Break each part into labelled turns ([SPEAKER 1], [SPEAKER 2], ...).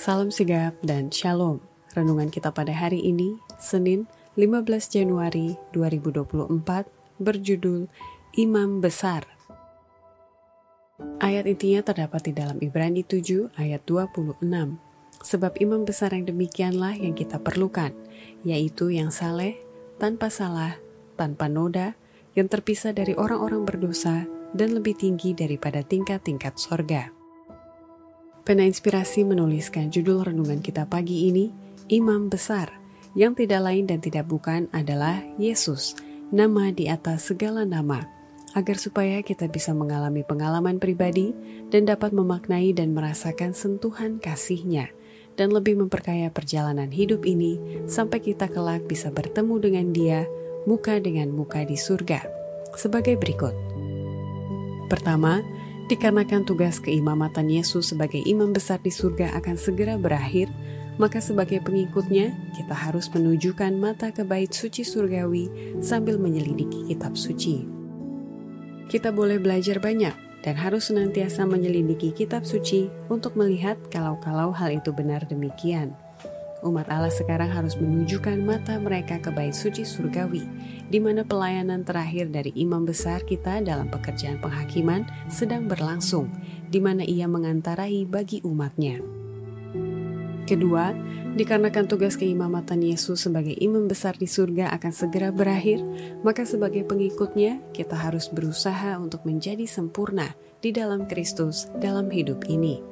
[SPEAKER 1] Salam sigap dan shalom. Renungan kita pada hari ini, Senin 15 Januari 2024, berjudul Imam Besar. Ayat intinya terdapat di dalam Ibrani 7 ayat 26. Sebab imam besar yang demikianlah yang kita perlukan, yaitu yang saleh, tanpa salah, tanpa noda, yang terpisah dari orang-orang berdosa, dan lebih tinggi daripada tingkat-tingkat sorga. Pena Inspirasi menuliskan judul renungan kita pagi ini, Imam Besar, yang tidak lain dan tidak bukan adalah Yesus, nama di atas segala nama, agar supaya kita bisa mengalami pengalaman pribadi dan dapat memaknai dan merasakan sentuhan kasihnya, dan lebih memperkaya perjalanan hidup ini sampai kita kelak bisa bertemu dengan dia muka dengan muka di surga. Sebagai berikut. Pertama, Dikarenakan tugas keimamatan Yesus sebagai imam besar di surga akan segera berakhir, maka sebagai pengikutnya, kita harus menunjukkan mata ke bait suci surgawi sambil menyelidiki kitab suci. Kita boleh belajar banyak dan harus senantiasa menyelidiki kitab suci untuk melihat kalau-kalau hal itu benar demikian umat Allah sekarang harus menunjukkan mata mereka ke bait suci surgawi, di mana pelayanan terakhir dari imam besar kita dalam pekerjaan penghakiman sedang berlangsung, di mana ia mengantarai bagi umatnya. Kedua, dikarenakan tugas keimamatan Yesus sebagai imam besar di surga akan segera berakhir, maka sebagai pengikutnya kita harus berusaha untuk menjadi sempurna di dalam Kristus dalam hidup ini.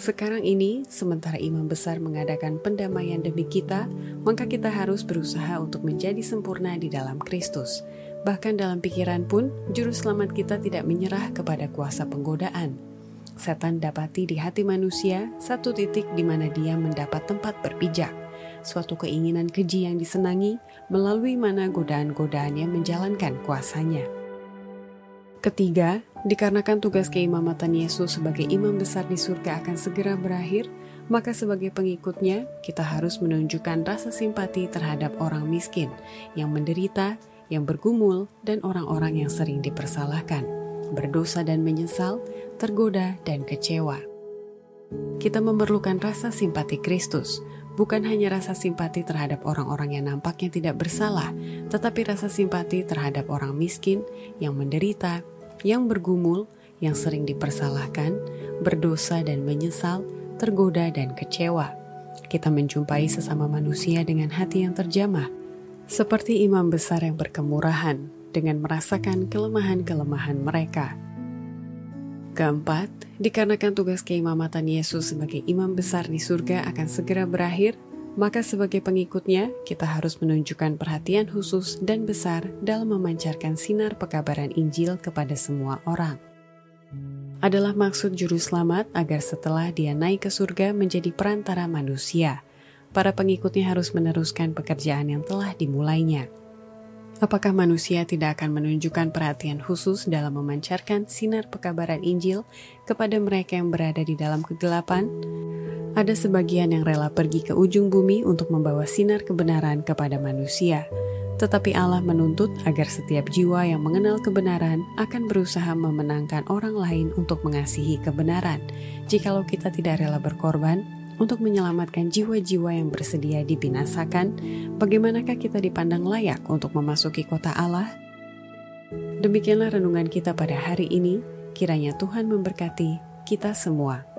[SPEAKER 1] Sekarang ini, sementara imam besar mengadakan pendamaian demi kita, maka kita harus berusaha untuk menjadi sempurna di dalam Kristus. Bahkan dalam pikiran pun, juru selamat kita tidak menyerah kepada kuasa penggodaan. Setan dapati di hati manusia satu titik di mana dia mendapat tempat berpijak, suatu keinginan keji yang disenangi melalui mana godaan-godaannya menjalankan kuasanya. Ketiga, dikarenakan tugas keimamatan Yesus sebagai imam besar di surga akan segera berakhir, maka sebagai pengikutnya kita harus menunjukkan rasa simpati terhadap orang miskin yang menderita, yang bergumul, dan orang-orang yang sering dipersalahkan, berdosa dan menyesal, tergoda dan kecewa. Kita memerlukan rasa simpati Kristus, bukan hanya rasa simpati terhadap orang-orang yang nampaknya tidak bersalah, tetapi rasa simpati terhadap orang miskin yang menderita, yang bergumul, yang sering dipersalahkan, berdosa dan menyesal, tergoda dan kecewa. Kita menjumpai sesama manusia dengan hati yang terjamah, seperti imam besar yang berkemurahan dengan merasakan kelemahan-kelemahan mereka. Keempat, dikarenakan tugas keimamatan Yesus sebagai imam besar di surga akan segera berakhir, maka sebagai pengikutnya kita harus menunjukkan perhatian khusus dan besar dalam memancarkan sinar pekabaran Injil kepada semua orang. Adalah maksud juru selamat agar setelah dia naik ke surga menjadi perantara manusia, para pengikutnya harus meneruskan pekerjaan yang telah dimulainya. Apakah manusia tidak akan menunjukkan perhatian khusus dalam memancarkan sinar pekabaran Injil kepada mereka yang berada di dalam kegelapan? Ada sebagian yang rela pergi ke ujung bumi untuk membawa sinar kebenaran kepada manusia, tetapi Allah menuntut agar setiap jiwa yang mengenal kebenaran akan berusaha memenangkan orang lain untuk mengasihi kebenaran. Jikalau kita tidak rela berkorban, untuk menyelamatkan jiwa-jiwa yang bersedia dibinasakan, bagaimanakah kita dipandang layak untuk memasuki kota Allah? Demikianlah renungan kita pada hari ini. Kiranya Tuhan memberkati kita semua.